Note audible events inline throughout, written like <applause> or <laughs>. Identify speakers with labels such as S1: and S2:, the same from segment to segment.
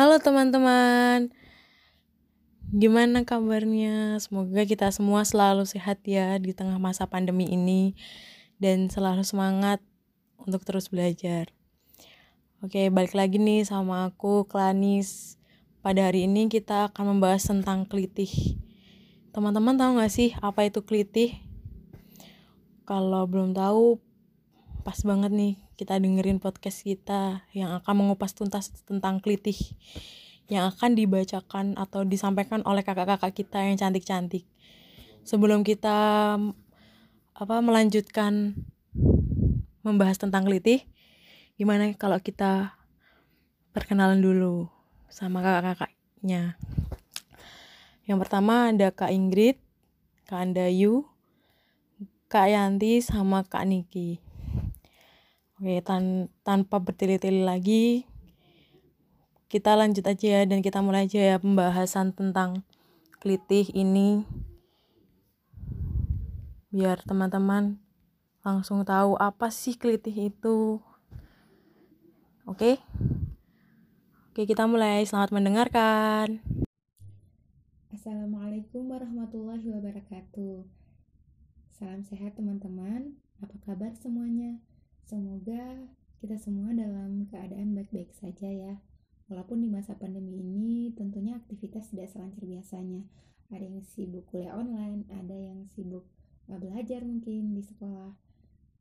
S1: Halo teman-teman, gimana kabarnya? Semoga kita semua selalu sehat ya di tengah masa pandemi ini dan selalu semangat untuk terus belajar. Oke, balik lagi nih sama aku, Klanis. Pada hari ini kita akan membahas tentang kelitih. Teman-teman tahu gak sih apa itu kelitih? Kalau belum tahu, pas banget nih kita dengerin podcast kita yang akan mengupas tuntas tentang kelitih yang akan dibacakan atau disampaikan oleh kakak-kakak kita yang cantik-cantik. Sebelum kita apa melanjutkan membahas tentang kelitih, gimana kalau kita perkenalan dulu sama kakak-kakaknya. Yang pertama ada Kak Ingrid, Kak Andayu, Kak Yanti, sama Kak Niki. Oke, tan tanpa bertele-tele lagi, kita lanjut aja ya dan kita mulai aja ya pembahasan tentang kelitih ini biar teman-teman langsung tahu apa sih kelitih itu. Oke? Oke, kita mulai. Selamat mendengarkan.
S2: Assalamualaikum warahmatullahi wabarakatuh. Salam sehat teman-teman. Apa kabar semuanya? Semoga kita semua dalam keadaan baik-baik saja ya. Walaupun di masa pandemi ini tentunya aktivitas tidak selancar biasanya. Ada yang sibuk kuliah online, ada yang sibuk eh, belajar mungkin di sekolah.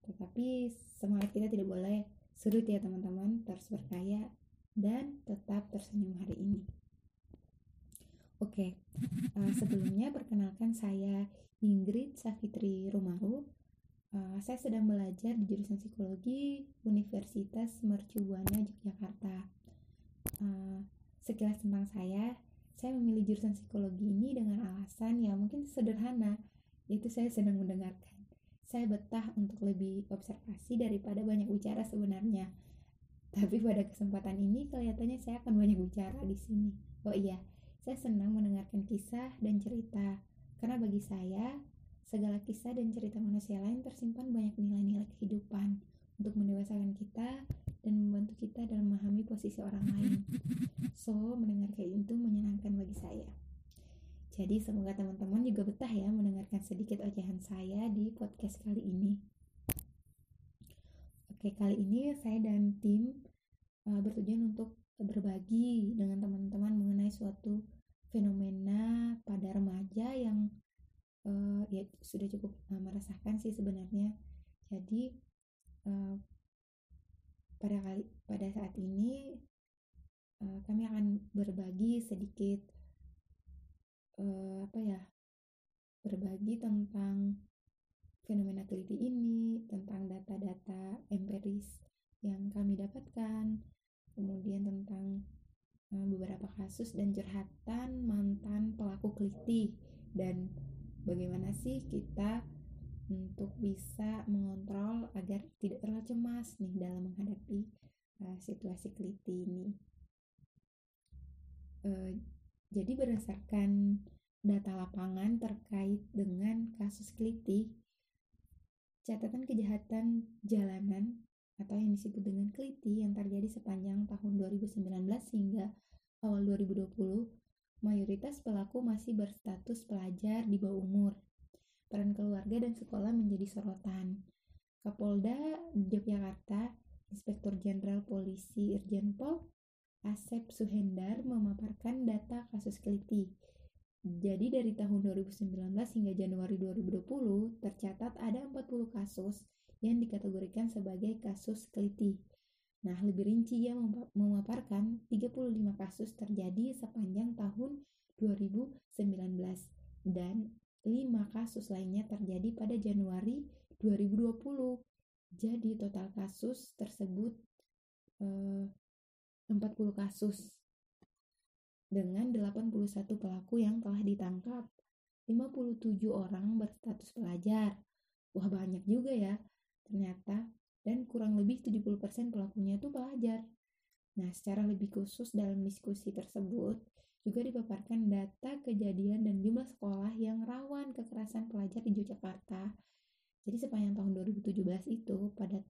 S2: Tetapi semangat kita tidak boleh surut ya teman-teman, terus berkaya dan tetap tersenyum hari ini. Oke, uh, sebelumnya perkenalkan saya Ingrid Safitri Rumaru, Uh, saya sedang belajar di jurusan psikologi Universitas Mercubuana Yogyakarta. Uh, sekilas tentang saya, saya memilih jurusan psikologi ini dengan alasan yang mungkin sederhana, yaitu saya sedang mendengarkan. Saya betah untuk lebih observasi daripada banyak bicara sebenarnya. Tapi pada kesempatan ini kelihatannya saya akan banyak bicara di sini. Oh iya, saya senang mendengarkan kisah dan cerita karena bagi saya Segala kisah dan cerita manusia lain tersimpan banyak nilai-nilai kehidupan untuk mendewasakan kita dan membantu kita dalam memahami posisi orang lain. So, mendengar kayak itu menyenangkan bagi saya. Jadi semoga teman-teman juga betah ya mendengarkan sedikit ocehan saya di podcast kali ini. Oke, kali ini saya dan tim uh, bertujuan untuk berbagi dengan teman-teman mengenai suatu fenomena pada remaja yang uh, ya sudah cukup uh, merasakan sih sebenarnya. Jadi uh, pada kali pada saat ini uh, kami akan berbagi sedikit uh, apa ya berbagi tentang fenomena teliti ini tentang data-data empiris yang kami dapatkan kemudian tentang beberapa kasus dan curhatan mantan pelaku keliti dan bagaimana sih kita untuk bisa mengontrol agar tidak terlalu cemas nih dalam menghadapi uh, situasi keliti ini. Uh, jadi berdasarkan data lapangan terkait dengan kasus keliti, catatan kejahatan jalanan atau yang disebut dengan keliti yang terjadi sepanjang tahun 2019 hingga awal 2020 mayoritas pelaku masih berstatus pelajar di bawah umur. Peran keluarga dan sekolah menjadi sorotan. Kapolda Yogyakarta, Inspektur Jenderal Polisi Irjen Pol Asep Suhendar memaparkan data kasus keliti. Jadi dari tahun 2019 hingga Januari 2020 tercatat ada 40 kasus yang dikategorikan sebagai kasus keliti. Nah, lebih rinci ia memaparkan 35 kasus terjadi sepanjang tahun 2019 dan 5 kasus lainnya terjadi pada Januari 2020. Jadi total kasus tersebut eh, 40 kasus dengan 81 pelaku yang telah ditangkap. 57 orang berstatus pelajar. Wah banyak juga ya. Ternyata dan kurang lebih 70% pelakunya itu pelajar. Nah, secara lebih khusus dalam diskusi tersebut juga dipaparkan data kejadian dan jumlah sekolah yang rawan kekerasan pelajar di Yogyakarta. Jadi sepanjang tahun 2017 itu pada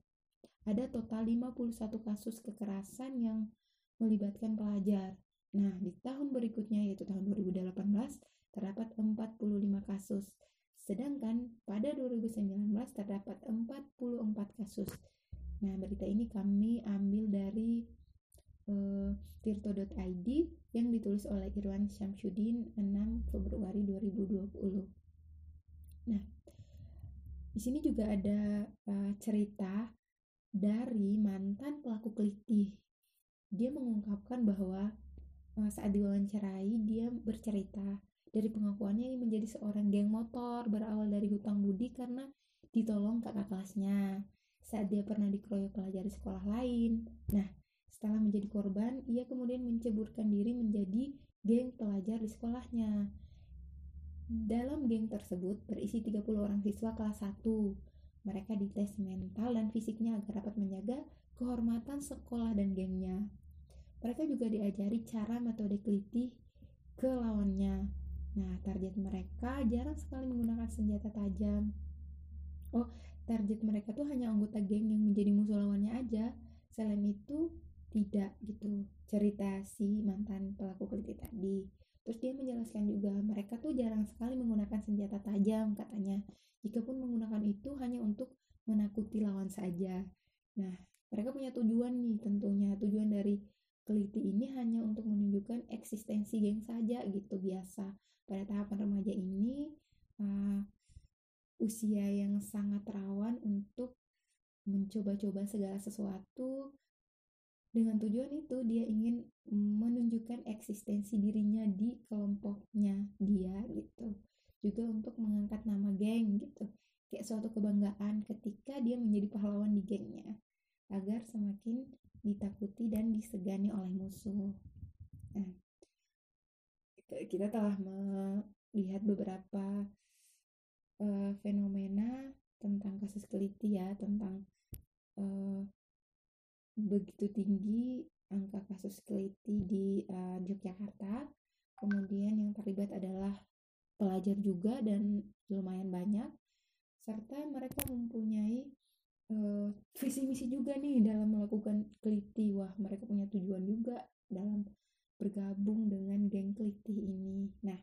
S2: ada total 51 kasus kekerasan yang melibatkan pelajar Nah, di tahun berikutnya yaitu tahun 2018 terdapat 45 kasus. Sedangkan pada 2019 terdapat 44 kasus. Nah, berita ini kami ambil dari uh, tirto.id yang ditulis oleh Irwan Syamsuddin 6 Februari 2020. Nah, di sini juga ada uh, cerita dari mantan pelaku kelitih. Dia mengungkapkan bahwa uh, saat diwawancarai dia bercerita dari pengakuannya ini menjadi seorang geng motor berawal dari hutang budi karena ditolong kakak kelasnya saat dia pernah dikeroyok pelajar di sekolah lain. Nah, setelah menjadi korban, ia kemudian menceburkan diri menjadi geng pelajar di sekolahnya. Dalam geng tersebut berisi 30 orang siswa kelas 1. Mereka dites mental dan fisiknya agar dapat menjaga kehormatan sekolah dan gengnya. Mereka juga diajari cara metode kelitih ke lawannya. Nah, target mereka jarang sekali menggunakan senjata tajam. Oh, target mereka tuh hanya anggota geng yang menjadi musuh lawannya aja. Selain itu tidak gitu. Cerita si mantan pelaku keliti tadi. Terus dia menjelaskan juga mereka tuh jarang sekali menggunakan senjata tajam katanya. Jikapun menggunakan itu hanya untuk menakuti lawan saja. Nah mereka punya tujuan nih tentunya. Tujuan dari keliti ini hanya untuk menunjukkan eksistensi geng saja gitu biasa pada tahapan remaja ini uh, usia yang sangat rawan untuk mencoba-coba segala sesuatu dengan tujuan itu dia ingin menunjukkan eksistensi dirinya di kelompoknya dia gitu. Juga untuk mengangkat nama geng gitu. Kayak suatu kebanggaan ketika dia menjadi pahlawan di gengnya agar semakin ditakuti dan disegani oleh musuh kita telah melihat beberapa uh, fenomena tentang kasus keliti ya tentang uh, begitu tinggi angka kasus keliti di uh, Yogyakarta. Kemudian yang terlibat adalah pelajar juga dan lumayan banyak. Serta mereka mempunyai uh, visi misi juga nih dalam melakukan keliti wah mereka punya tujuan juga dalam bergabung dengan geng keliti ini. Nah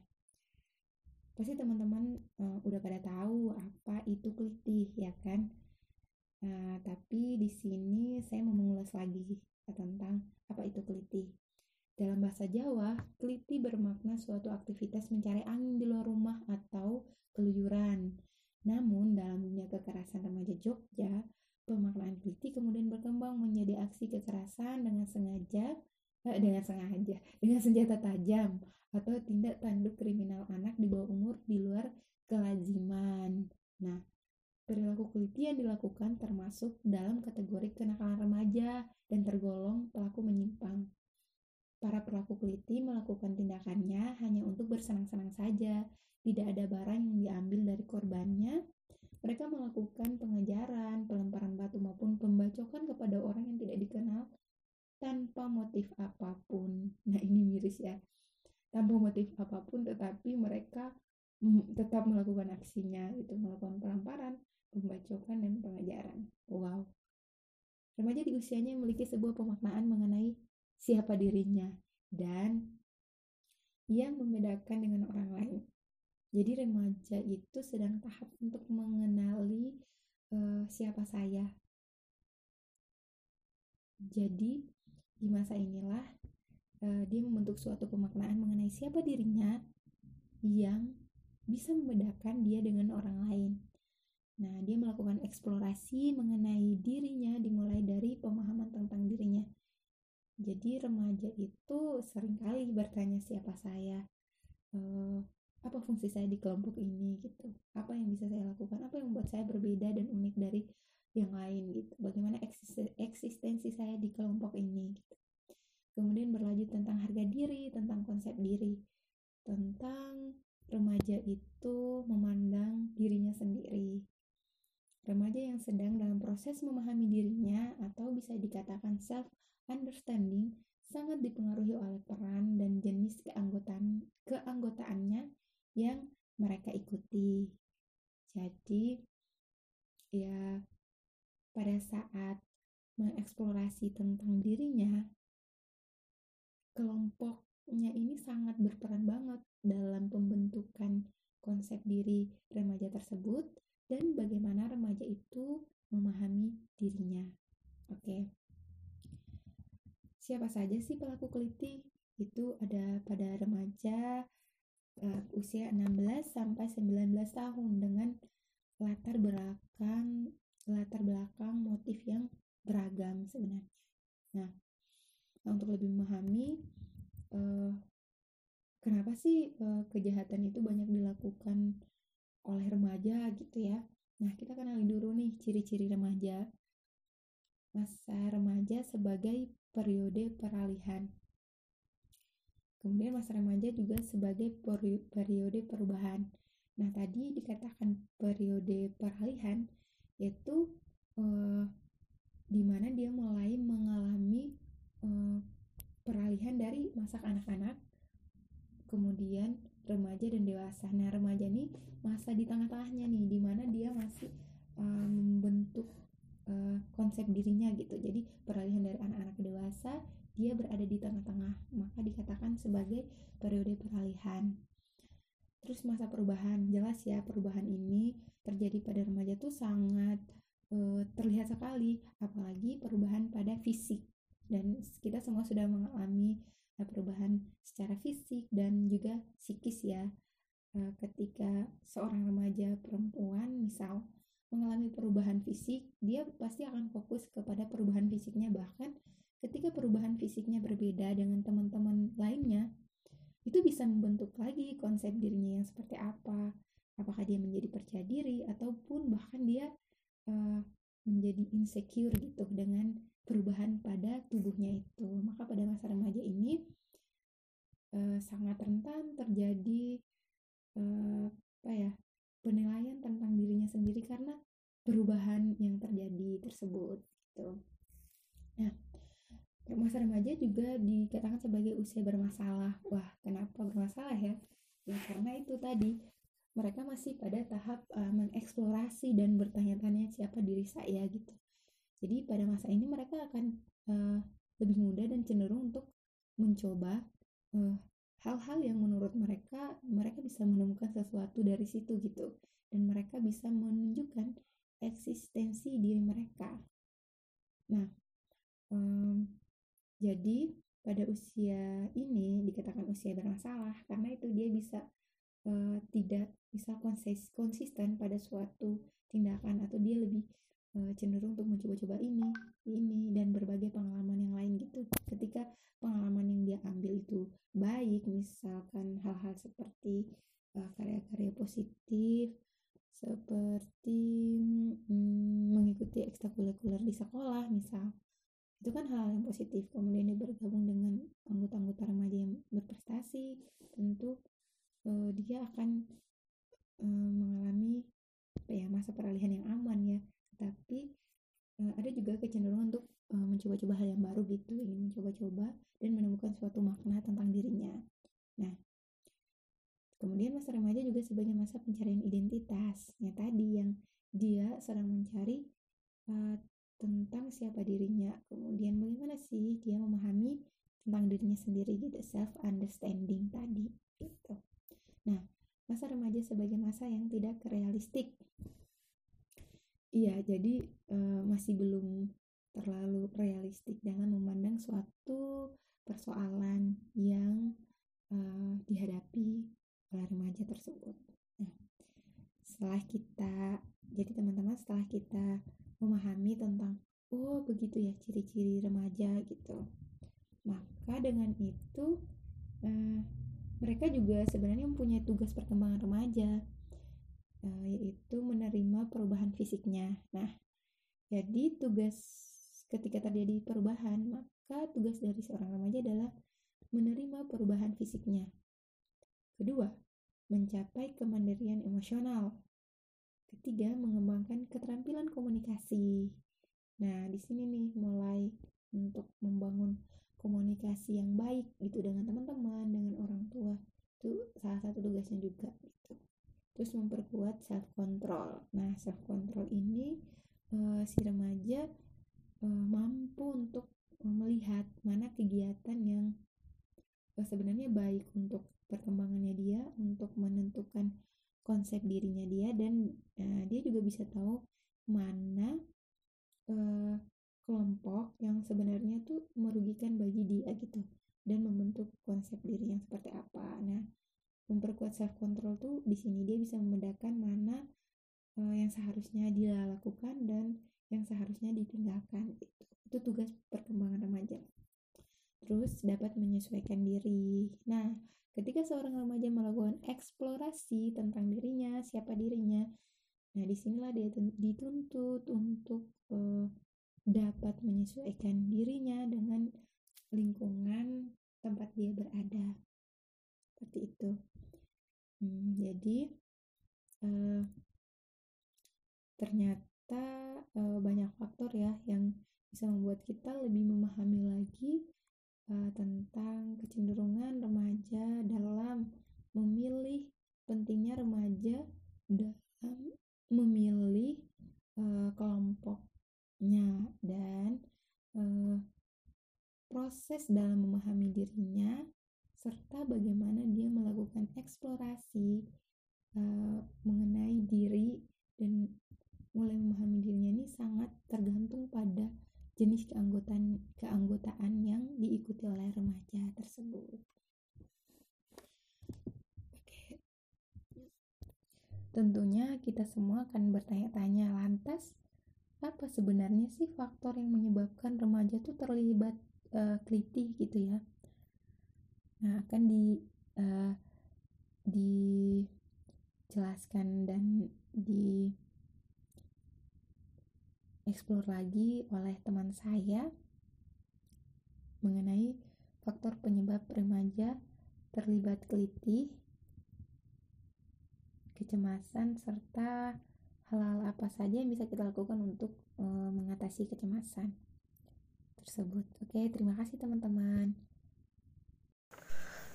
S2: pasti teman-teman uh, udah pada tahu apa itu kelitih ya kan? Nah tapi di sini saya mau mengulas lagi tentang apa itu kelitih. Dalam bahasa Jawa kelitih bermakna suatu aktivitas mencari angin di luar rumah atau keluyuran. Namun dalam dunia kekerasan remaja Jogja pemaknaan kelitih kemudian berkembang menjadi aksi kekerasan dengan sengaja dengan sengaja dengan senjata tajam atau tindak tanduk kriminal anak di bawah umur di luar kelaziman. Nah, perilaku keliti yang dilakukan termasuk dalam kategori kenakalan remaja dan tergolong pelaku menyimpang. Para pelaku keliti melakukan tindakannya hanya untuk bersenang-senang saja, tidak ada barang yang diambil dari korbannya. Mereka melakukan pengejaran, pelemparan batu maupun pembacokan kepada orang yang tidak dikenal tanpa motif apa pun. Nah, ini miris ya tanpa motif apa pun tetapi mereka tetap melakukan aksinya itu melakukan pelamparan, pembacokan dan pengajaran. Wow. Remaja di usianya memiliki sebuah pemaknaan mengenai siapa dirinya dan yang membedakan dengan orang lain. Jadi remaja itu sedang tahap untuk mengenali uh, siapa saya. Jadi di masa inilah uh, dia membentuk suatu pemaknaan mengenai siapa dirinya yang bisa membedakan dia dengan orang lain. Nah, dia melakukan eksplorasi mengenai dirinya dimulai dari pemahaman tentang dirinya. Jadi remaja itu sering kali bertanya siapa saya, uh, apa fungsi saya di kelompok ini gitu, apa yang bisa saya lakukan, apa yang membuat saya berbeda dan unik dari yang lain gitu, bagaimana eksistensi saya di kelompok ini gitu. Kemudian berlanjut tentang harga diri, tentang konsep diri, tentang remaja itu memandang dirinya sendiri. Remaja yang sedang dalam proses memahami dirinya atau bisa dikatakan self understanding sangat dipengaruhi oleh peran dan jenis keanggotaan keanggotaannya yang mereka ikuti. Jadi ya pada saat mengeksplorasi tentang dirinya kelompok remajanya ini sangat berperan banget dalam pembentukan konsep diri remaja tersebut dan bagaimana remaja itu memahami dirinya. Oke. Siapa saja sih pelaku keliti? Itu ada pada remaja uh, usia 16 sampai 19 tahun dengan latar belakang latar belakang motif yang beragam sebenarnya. Nah, untuk lebih memahami uh, kenapa sih uh, kejahatan itu banyak dilakukan oleh remaja gitu ya. Nah, kita kenali dulu nih ciri-ciri remaja. Masa remaja sebagai periode peralihan. Kemudian masa remaja juga sebagai periode perubahan. Nah, tadi dikatakan periode peralihan yaitu uh, di mana dia mulai mengalami uh, peralihan dari masa anak-anak kemudian remaja dan dewasa. Nah, remaja ini masa di tengah-tengahnya nih di mana dia masih uh, membentuk uh, konsep dirinya gitu. Jadi, peralihan dari anak-anak ke dewasa, dia berada di tengah-tengah, maka dikatakan sebagai periode peralihan. Terus masa perubahan, jelas ya perubahan ini terjadi pada remaja tuh sangat e, terlihat sekali, apalagi perubahan pada fisik. Dan kita semua sudah mengalami e, perubahan secara fisik dan juga psikis ya. E, ketika seorang remaja perempuan misal mengalami perubahan fisik, dia pasti akan fokus kepada perubahan fisiknya bahkan ketika perubahan fisiknya berbeda dengan teman-teman lainnya, itu bisa membentuk lagi konsep dirinya yang seperti apa apakah dia menjadi percaya diri ataupun bahkan dia uh, menjadi insecure gitu dengan perubahan pada tubuhnya itu maka pada masa remaja ini uh, sangat rentan terjadi uh, apa ya penilaian tentang dirinya sendiri karena perubahan yang terjadi tersebut gitu nah masa remaja juga dikatakan sebagai usia bermasalah. Wah, kenapa bermasalah ya? Ya karena itu tadi mereka masih pada tahap uh, mengeksplorasi dan bertanya-tanya siapa diri saya gitu. Jadi pada masa ini mereka akan uh, lebih mudah dan cenderung untuk mencoba eh, hal-hal yang menurut mereka mereka bisa menemukan sesuatu dari situ gitu dan mereka bisa menunjukkan eksistensi diri mereka. Nah, um, jadi pada usia ini dikatakan usia bermasalah karena itu dia bisa uh, tidak bisa konsis konsisten pada suatu tindakan atau dia lebih uh, cenderung untuk mencoba-coba ini, ini dan berbagai pengalaman yang lain gitu. Ketika pengalaman yang dia ambil itu baik, misalkan hal-hal seperti uh, karya-karya positif seperti mm, mengikuti ekstrakurikuler di sekolah misal itu kan hal yang positif kemudian dia bergabung dengan anggota-anggota remaja yang berprestasi tentu uh, dia akan uh, mengalami ya masa peralihan yang aman ya. Tapi uh, ada juga kecenderungan untuk uh, mencoba-coba hal yang baru gitu ingin mencoba-coba dan menemukan suatu makna tentang dirinya. Nah kemudian masa remaja juga sebagai masa pencarian identitas yang tadi yang dia sedang mencari uh, tentang siapa dirinya. Kemudian bagaimana sih dia memahami tentang dirinya sendiri gitu self understanding tadi gitu nah masa remaja sebagai masa yang tidak realistik. Iya jadi uh, masih belum terlalu realistik dalam memandang suatu persoalan yang uh, dihadapi oleh remaja tersebut. Nah setelah kita jadi teman-teman setelah kita memahami tentang oh begitu ya ciri-ciri remaja gitu. Maka dengan itu eh, mereka juga sebenarnya mempunyai tugas perkembangan remaja eh, yaitu menerima perubahan fisiknya. Nah jadi tugas ketika terjadi perubahan maka tugas dari seorang remaja adalah menerima perubahan fisiknya. Kedua mencapai kemandirian emosional. Ketiga, mengembangkan keterampilan komunikasi. Nah, di sini nih mulai untuk membangun komunikasi yang baik gitu dengan teman-teman, dengan orang tua. Itu salah satu tugasnya juga gitu. Terus memperkuat self control. Nah, self control ini uh, si remaja uh, mampu untuk melihat mana kegiatan yang sebenarnya baik untuk perkembangannya dia untuk menentukan konsep dirinya dia dan uh, dia juga bisa tahu mana uh, kelompok yang sebenarnya tuh merugikan bagi dia gitu dan membentuk konsep diri yang seperti apa. Nah, memperkuat self control tuh di sini dia bisa membedakan mana uh, yang seharusnya dia lakukan dan yang seharusnya ditinggalkan gitu. Itu tugas perkembangan remaja. Terus dapat menyesuaikan diri. Nah, Ketika seorang remaja melakukan eksplorasi tentang dirinya, siapa dirinya, nah di sinilah dia dituntut untuk uh, dapat menyesuaikan dirinya dengan lingkungan tempat dia berada. Seperti itu. Hmm, jadi uh, ternyata uh, banyak faktor ya yang bisa membuat kita lebih memahami lagi uh, tentang kecenderungan remaja dalam memilih pentingnya remaja dalam memilih uh, kelompoknya dan proses dalam memahami dirinya serta bagaimana dia melakukan eksplorasi mengenai diri dan mulai memahami dirinya ini sangat tergantung pada jenis keanggotaan keanggotaan yang diikuti oleh remaja tersebut. Tentunya kita semua akan bertanya-tanya lantas apa sebenarnya sih faktor yang menyebabkan remaja tuh terlibat uh, kritik gitu ya. Nah, akan di uh, dijelaskan dan di eksplor lagi oleh teman saya mengenai faktor penyebab remaja terlibat kelitih, kecemasan, serta hal-hal apa saja yang bisa kita lakukan untuk e, mengatasi kecemasan tersebut. Oke, terima kasih teman-teman.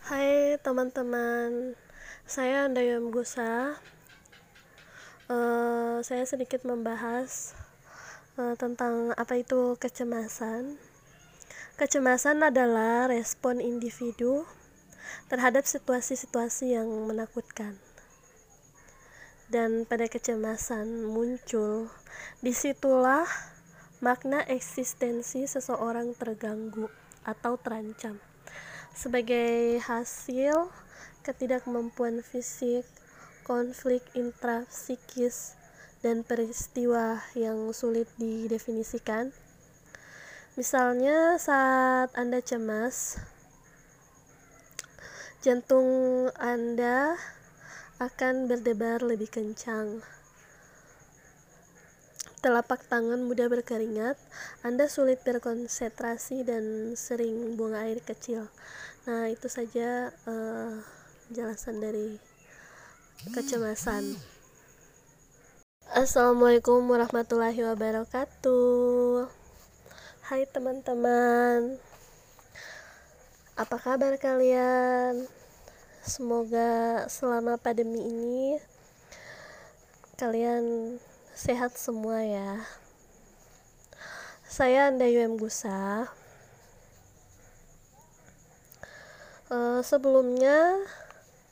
S3: Hai teman-teman, saya Andayam Gusa. Uh, saya sedikit membahas uh, tentang apa itu kecemasan. Kecemasan adalah respon individu terhadap situasi-situasi yang menakutkan. Dan pada kecemasan muncul, di situlah makna eksistensi seseorang terganggu atau terancam. Sebagai hasil ketidakmampuan fisik, konflik intrapsikis, dan peristiwa yang sulit didefinisikan. Misalnya saat Anda cemas, jantung Anda akan berdebar lebih kencang. Telapak tangan mudah berkeringat, Anda sulit berkonsentrasi dan sering buang air kecil. Nah, itu saja uh, jelasan dari kecemasan. Assalamualaikum warahmatullahi wabarakatuh Hai teman-teman Apa kabar kalian? Semoga selama pandemi ini Kalian sehat semua ya. Saya Anda UM Gusa. Uh, Sebelumnya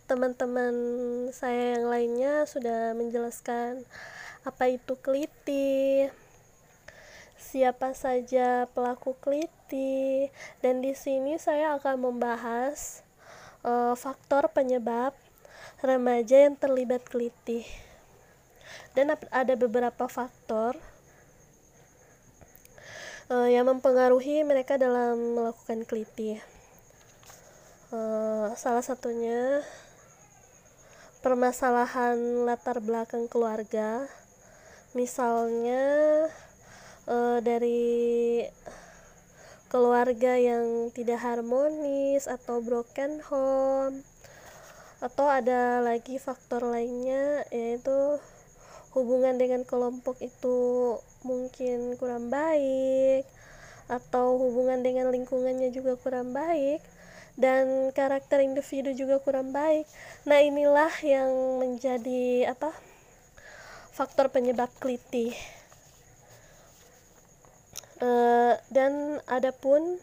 S3: teman-teman saya yang lainnya sudah menjelaskan apa itu keliti, siapa saja pelaku keliti, dan di sini saya akan membahas uh, faktor penyebab remaja yang terlibat keliti. Dan ada beberapa faktor uh, yang mempengaruhi mereka dalam melakukan keliti. Uh, salah satunya permasalahan latar belakang keluarga misalnya uh, dari keluarga yang tidak harmonis atau broken home atau ada lagi faktor lainnya yaitu hubungan dengan kelompok itu mungkin kurang baik atau hubungan dengan lingkungannya juga kurang baik dan karakter individu juga kurang baik. Nah, inilah yang menjadi apa? faktor penyebab kelitih uh, dan adapun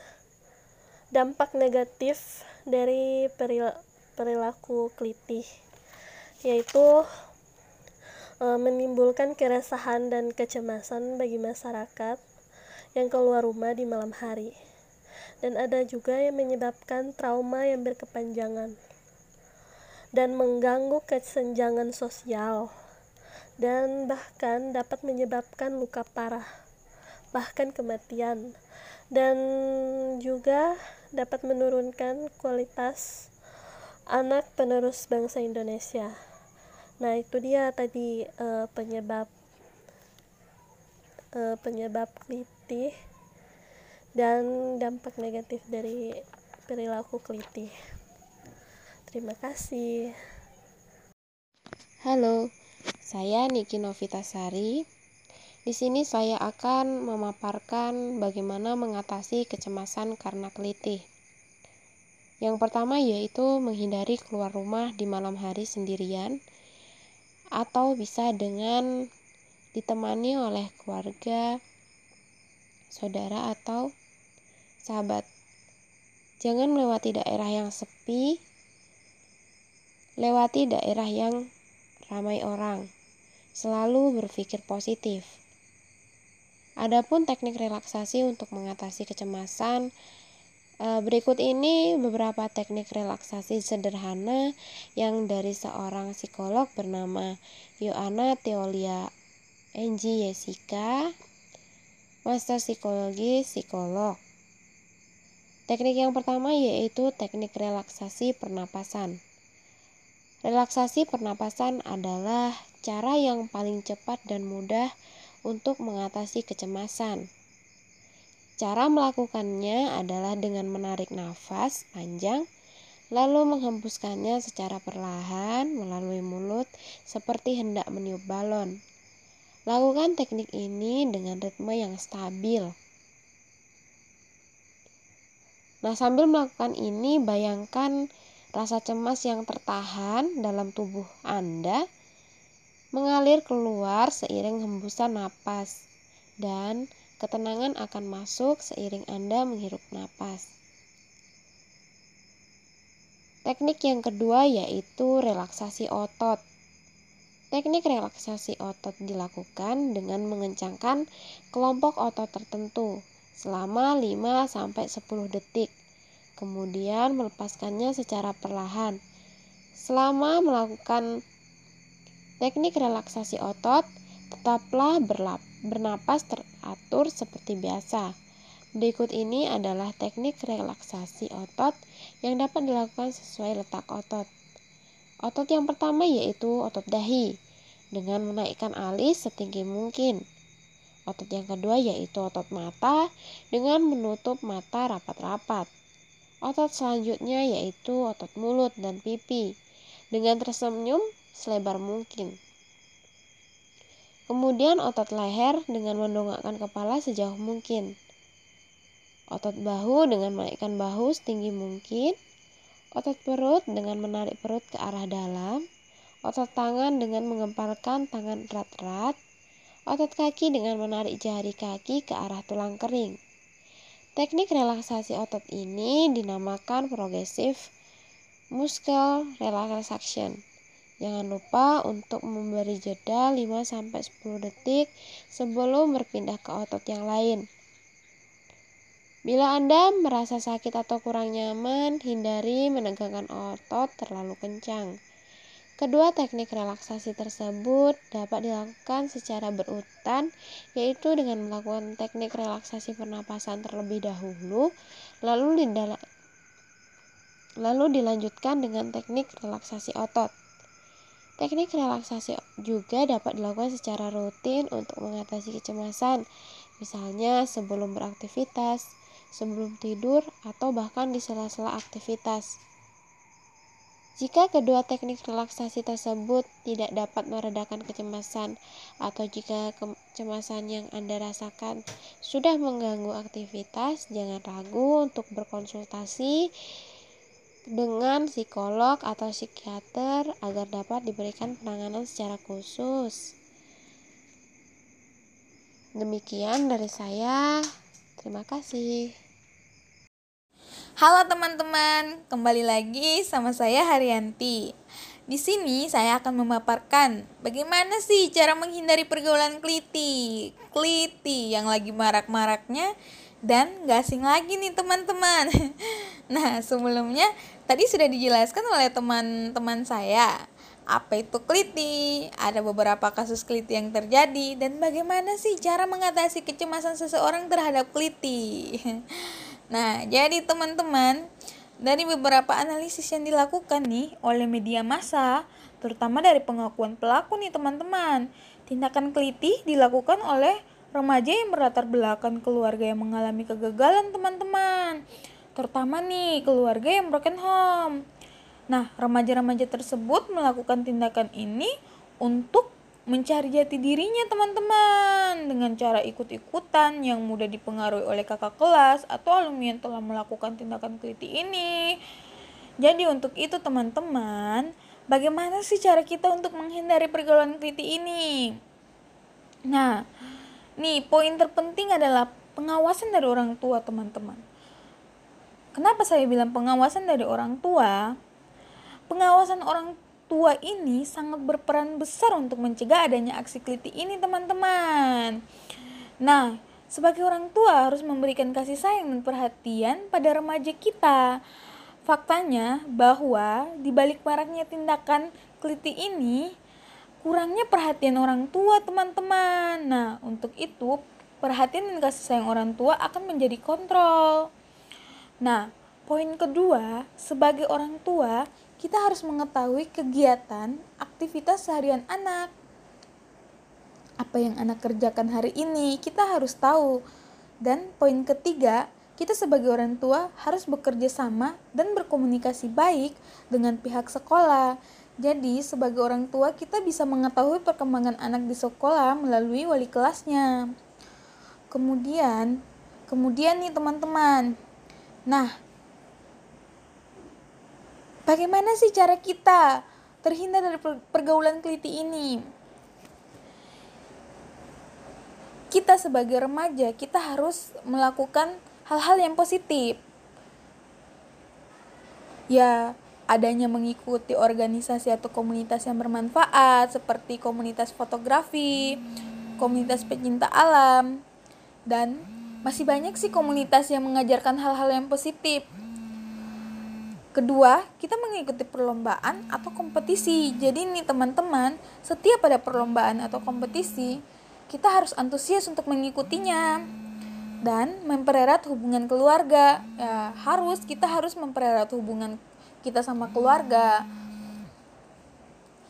S3: dampak negatif dari perilaku kelitih yaitu e, menimbulkan keresahan dan kecemasan bagi masyarakat yang keluar rumah di malam hari. Dan ada juga yang menyebabkan trauma yang berkepanjangan dan mengganggu kesenjangan sosial dan bahkan dapat menyebabkan luka parah bahkan kematian dan juga dapat menurunkan kualitas anak penerus bangsa Indonesia. Nah, itu dia tadi uh, penyebab uh, penyebab kelitih dan dampak negatif dari perilaku kelitih. Terima kasih.
S4: Halo, saya Niki Novitasari. Di sini saya akan memaparkan bagaimana mengatasi kecemasan karena kelitih. Yang pertama yaitu menghindari keluar rumah di malam hari sendirian atau bisa dengan ditemani oleh keluarga, saudara, atau sahabat. Jangan melewati daerah yang sepi, lewati daerah yang ramai orang. Selalu berpikir positif. Adapun teknik relaksasi untuk mengatasi kecemasan, Eh, berikut ini beberapa teknik relaksasi sederhana yang dari seorang psikolog bernama Yoana Teolia Enji Yesika, Master Psikologi Psikolog. Teknik yang pertama yaitu teknik relaksasi pernapasan. Relaksasi pernapasan adalah cara yang paling cepat dan mudah mengatasi kecemasan. Cara melakukannya adalah dengan menarik nafas panjang, lalu menghembuskannya secara perlahan melalui mulut seperti hendak meniup balon. Lakukan teknik ini dengan ritme yang stabil. Nah, sambil melakukan ini, bayangkan rasa cemas yang tertahan dalam tubuh Anda mengalir keluar seiring hembusan napas dan Ketenangan akan masuk seiring Anda menghirup napas. Teknik yang kedua yaitu relaksasi otot. Teknik relaksasi otot dilakukan dengan mengencangkan kelompok otot tertentu selama 5 10 detik. Kemudian melepaskannya secara perlahan. Selama melakukan teknik relaksasi otot, tetaplah berlap bernapas teratur seperti biasa. Berikut ini adalah teknik relaksasi otot yang dapat dilakukan sesuai letak otot. Otot yang pertama yaitu otot dahi dengan menaikkan alis setinggi mungkin. Otot yang kedua yaitu otot mata dengan menutup mata rapat-rapat. Otot selanjutnya yaitu otot mulut dan pipi dengan tersenyum selebar mungkin. Kemudian otot leher dengan mendongakkan kepala sejauh mungkin. Otot bahu dengan menaikkan bahu setinggi mungkin. Otot perut dengan menarik perut ke arah dalam. Otot tangan dengan mengemparkan tangan erat-erat. Otot kaki dengan menarik jari kaki ke arah tulang kering. Teknik relaksasi otot ini dinamakan progressive muscle relaxation. Jangan lupa untuk memberi jeda 5-10 detik sebelum berpindah ke otot yang lain. Bila Anda merasa sakit atau kurang nyaman, hindari menegangkan otot terlalu kencang. Kedua teknik relaksasi tersebut dapat dilakukan secara berurutan, yaitu dengan melakukan teknik relaksasi pernapasan terlebih dahulu, lalu, lalu dilanjutkan dengan teknik relaksasi otot. Teknik relaksasi juga dapat dilakukan secara rutin untuk mengatasi kecemasan, misalnya sebelum beraktivitas, sebelum tidur, atau bahkan di sela-sela aktivitas. Jika kedua teknik relaksasi tersebut tidak dapat meredakan kecemasan, atau jika kecemasan yang Anda rasakan sudah mengganggu aktivitas, jangan ragu untuk berkonsultasi dengan psikolog atau psikiater agar dapat diberikan penanganan secara khusus. Demikian dari saya. Terima kasih.
S5: Halo teman-teman, kembali lagi sama saya Haryanti. Di sini saya akan memaparkan bagaimana sih cara menghindari pergaulan kliti, kliti yang lagi marak-maraknya dan gak asing lagi nih teman-teman. <laughs> Nah sebelumnya tadi sudah dijelaskan oleh teman-teman saya apa itu kliti, ada beberapa kasus kliti yang terjadi, dan bagaimana sih cara mengatasi kecemasan seseorang terhadap kliti. <laughs> Nah, jadi teman-teman, dari beberapa analisis yang dilakukan nih oleh media massa, terutama dari pengakuan pelaku nih teman-teman, tindakan keliti dilakukan oleh remaja yang berlatar belakang keluarga yang mengalami kegagalan teman-teman. Terutama nih keluarga yang broken home. Nah, remaja-remaja tersebut melakukan tindakan ini untuk mencari jati dirinya teman-teman dengan cara ikut-ikutan yang mudah dipengaruhi oleh kakak kelas atau alumni yang telah melakukan tindakan keliti ini. Jadi untuk itu teman-teman, bagaimana sih cara kita untuk menghindari pergaulan keliti ini? Nah, nih poin terpenting adalah pengawasan dari orang tua teman-teman. Kenapa saya bilang pengawasan dari orang tua? Pengawasan orang tua ini sangat berperan besar untuk mencegah adanya aksi keliti ini teman-teman. Nah, sebagai orang tua harus memberikan kasih sayang dan perhatian pada remaja kita. Faktanya bahwa di balik maraknya tindakan keliti ini kurangnya perhatian orang tua teman-teman. Nah, untuk itu perhatian dan kasih sayang orang tua akan menjadi kontrol. Nah, poin kedua, sebagai orang tua, kita harus mengetahui kegiatan, aktivitas seharian anak. Apa yang anak kerjakan hari ini, kita harus tahu. Dan poin ketiga, kita sebagai orang tua harus bekerja sama dan berkomunikasi baik dengan pihak sekolah. Jadi, sebagai orang tua, kita bisa mengetahui perkembangan anak di sekolah melalui wali kelasnya. Kemudian, kemudian nih teman-teman. Nah, Bagaimana sih cara kita terhindar dari pergaulan keliti ini? Kita sebagai remaja, kita harus melakukan hal-hal yang positif. Ya, adanya mengikuti organisasi atau komunitas yang bermanfaat seperti komunitas fotografi, komunitas pecinta alam, dan masih banyak sih komunitas yang mengajarkan hal-hal yang positif Kedua, kita mengikuti perlombaan atau kompetisi. Jadi nih teman-teman, setiap ada perlombaan atau kompetisi, kita harus antusias untuk mengikutinya. Dan mempererat hubungan keluarga. Ya, harus kita harus mempererat hubungan kita sama keluarga.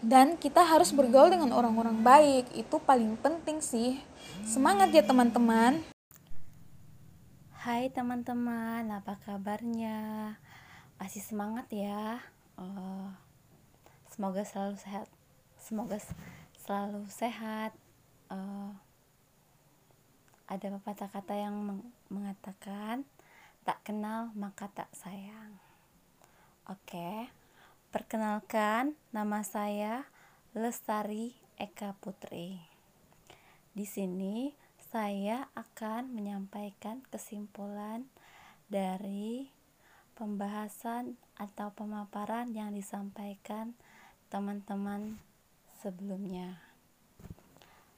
S5: Dan kita harus bergaul dengan orang-orang baik. Itu paling penting sih. Semangat ya teman-teman.
S6: Hai teman-teman, apa kabarnya? masih semangat ya uh, semoga selalu sehat semoga selalu sehat uh, ada pepatah kata yang meng mengatakan tak kenal maka tak sayang oke. Perkenalkan nama saya Lestari Eka Putri. Di sini saya akan menyampaikan kesimpulan dari pembahasan atau pemaparan yang disampaikan teman-teman sebelumnya.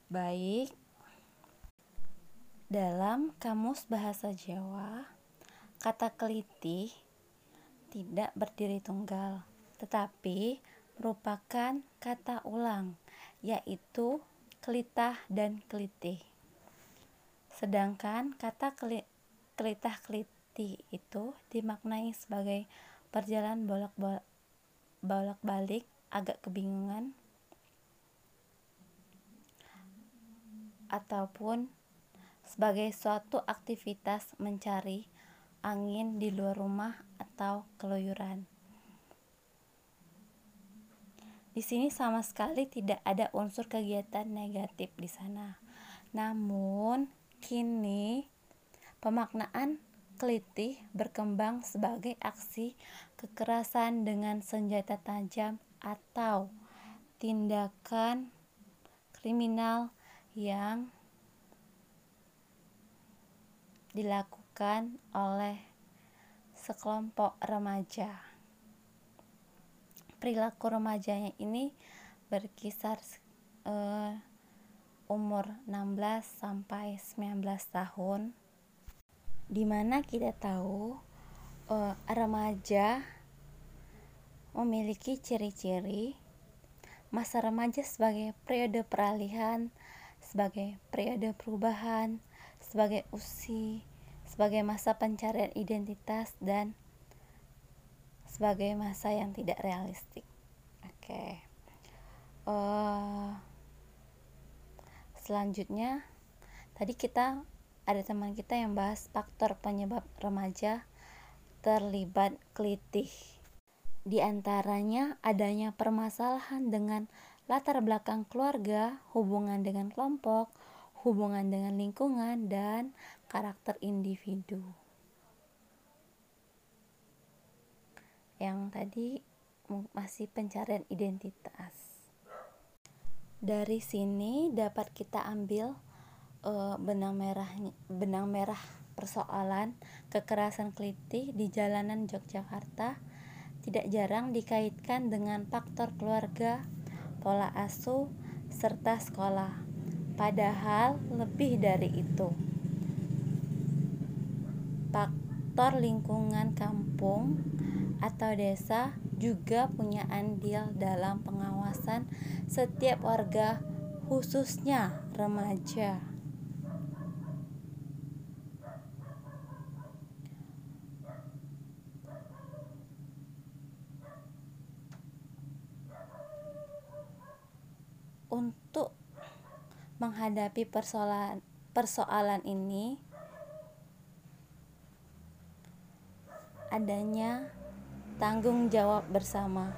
S6: Baik, dalam Kamus Bahasa Jawa, kata keliti tidak berdiri tunggal, tetapi merupakan kata ulang, yaitu kelitah dan kelitih. Sedangkan kata kelitah kelitih itu dimaknai sebagai perjalanan bolak-balik agak kebingungan ataupun sebagai suatu aktivitas mencari angin di luar rumah atau keluyuran. Di sini sama sekali tidak ada unsur kegiatan negatif di sana. Namun, kini pemaknaan kelitih berkembang sebagai aksi kekerasan dengan senjata tajam atau tindakan kriminal yang dilakukan oleh sekelompok remaja. Perilaku remajanya ini berkisar uh, umur 16 sampai 19 tahun di mana kita tahu uh, remaja memiliki ciri-ciri masa remaja sebagai periode peralihan, sebagai periode perubahan, sebagai usi, sebagai masa pencarian identitas dan sebagai masa yang tidak realistik. Oke. Okay. Uh, eh, selanjutnya tadi kita ada teman kita yang bahas faktor penyebab remaja terlibat kelitih. Di antaranya adanya permasalahan dengan latar belakang keluarga, hubungan dengan kelompok, hubungan dengan lingkungan, dan karakter individu. Yang tadi masih pencarian identitas. Dari sini dapat kita ambil uh, benang merah benang merah persoalan kekerasan kelitih di jalanan Yogyakarta tidak jarang dikaitkan dengan faktor keluarga, pola asuh, serta sekolah. Padahal lebih dari itu. Faktor lingkungan kampung atau desa juga punya andil dalam pengawasan setiap warga khususnya remaja. untuk menghadapi persoalan persoalan ini adanya tanggung jawab bersama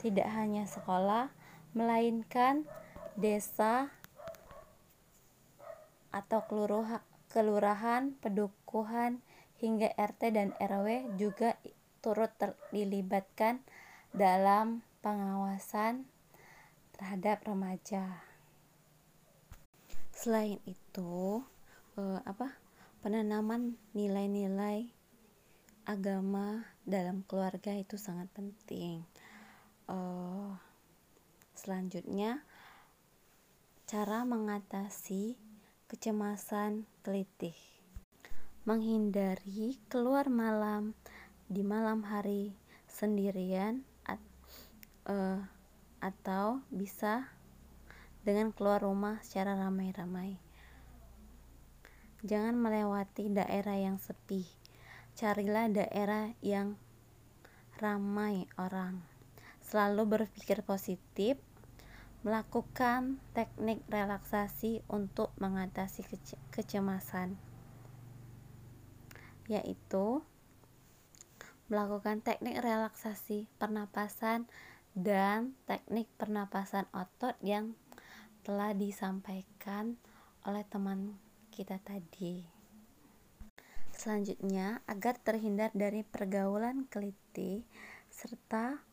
S6: tidak hanya sekolah melainkan desa atau kelurahan, pedukuhan hingga RT dan RW juga turut dilibatkan dalam pengawasan terhadap remaja. Selain itu, eh, apa penanaman nilai-nilai agama dalam keluarga itu sangat penting. Eh, selanjutnya, cara mengatasi kecemasan kelitih, menghindari keluar malam di malam hari sendirian. At, uh, atau bisa dengan keluar rumah secara ramai-ramai. Jangan melewati daerah yang sepi. Carilah daerah yang ramai orang. Selalu berpikir positif, melakukan teknik relaksasi untuk mengatasi kece kecemasan, yaitu melakukan teknik relaksasi pernapasan dan teknik pernapasan otot yang telah disampaikan oleh teman kita tadi. Selanjutnya, agar terhindar dari pergaulan keliti serta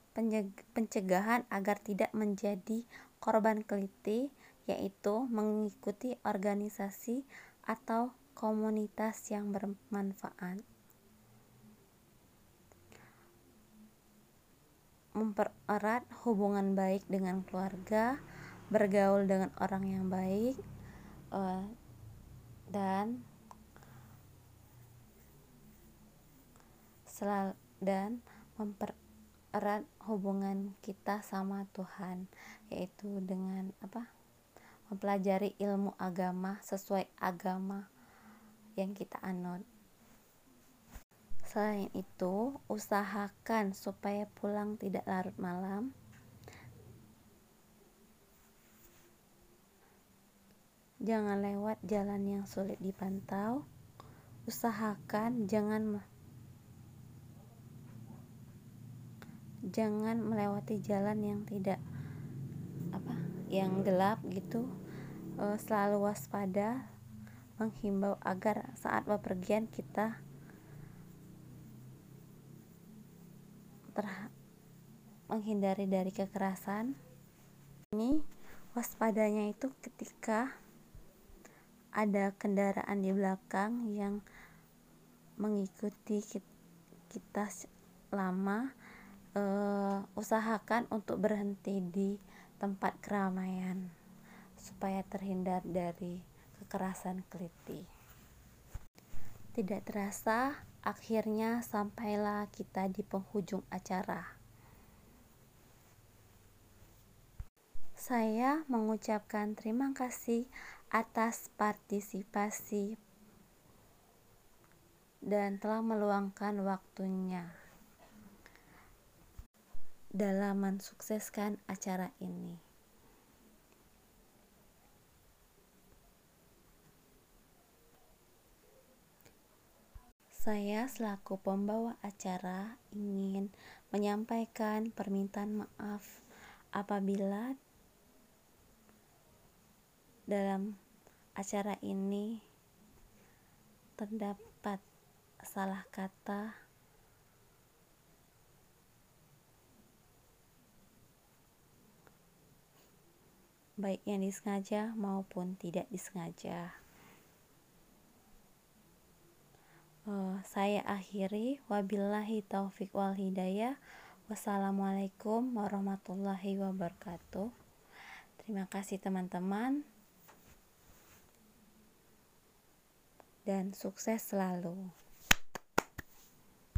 S6: pencegahan agar tidak menjadi korban keliti, yaitu mengikuti organisasi atau komunitas yang bermanfaat. mempererat hubungan baik dengan keluarga, bergaul dengan orang yang baik, uh, dan selalu dan mempererat hubungan kita sama Tuhan, yaitu dengan apa? mempelajari ilmu agama sesuai agama yang kita anut. Selain itu, usahakan supaya pulang tidak larut malam. Jangan lewat jalan yang sulit dipantau. Usahakan jangan jangan melewati jalan yang tidak apa yang gelap gitu e, selalu waspada menghimbau agar saat bepergian kita menghindari dari kekerasan ini waspadanya itu ketika ada kendaraan di belakang yang mengikuti kita lama uh, usahakan untuk berhenti di tempat keramaian supaya terhindar dari kekerasan keliti. Tidak terasa akhirnya sampailah kita di penghujung acara saya mengucapkan terima kasih atas partisipasi dan telah meluangkan waktunya dalam mensukseskan acara ini. Saya selaku pembawa acara ingin menyampaikan permintaan maaf apabila dalam acara ini terdapat salah kata baik yang disengaja maupun tidak disengaja. Uh, saya akhiri. Wabillahi taufik wal hidayah. Wassalamualaikum warahmatullahi wabarakatuh. Terima kasih teman-teman dan sukses selalu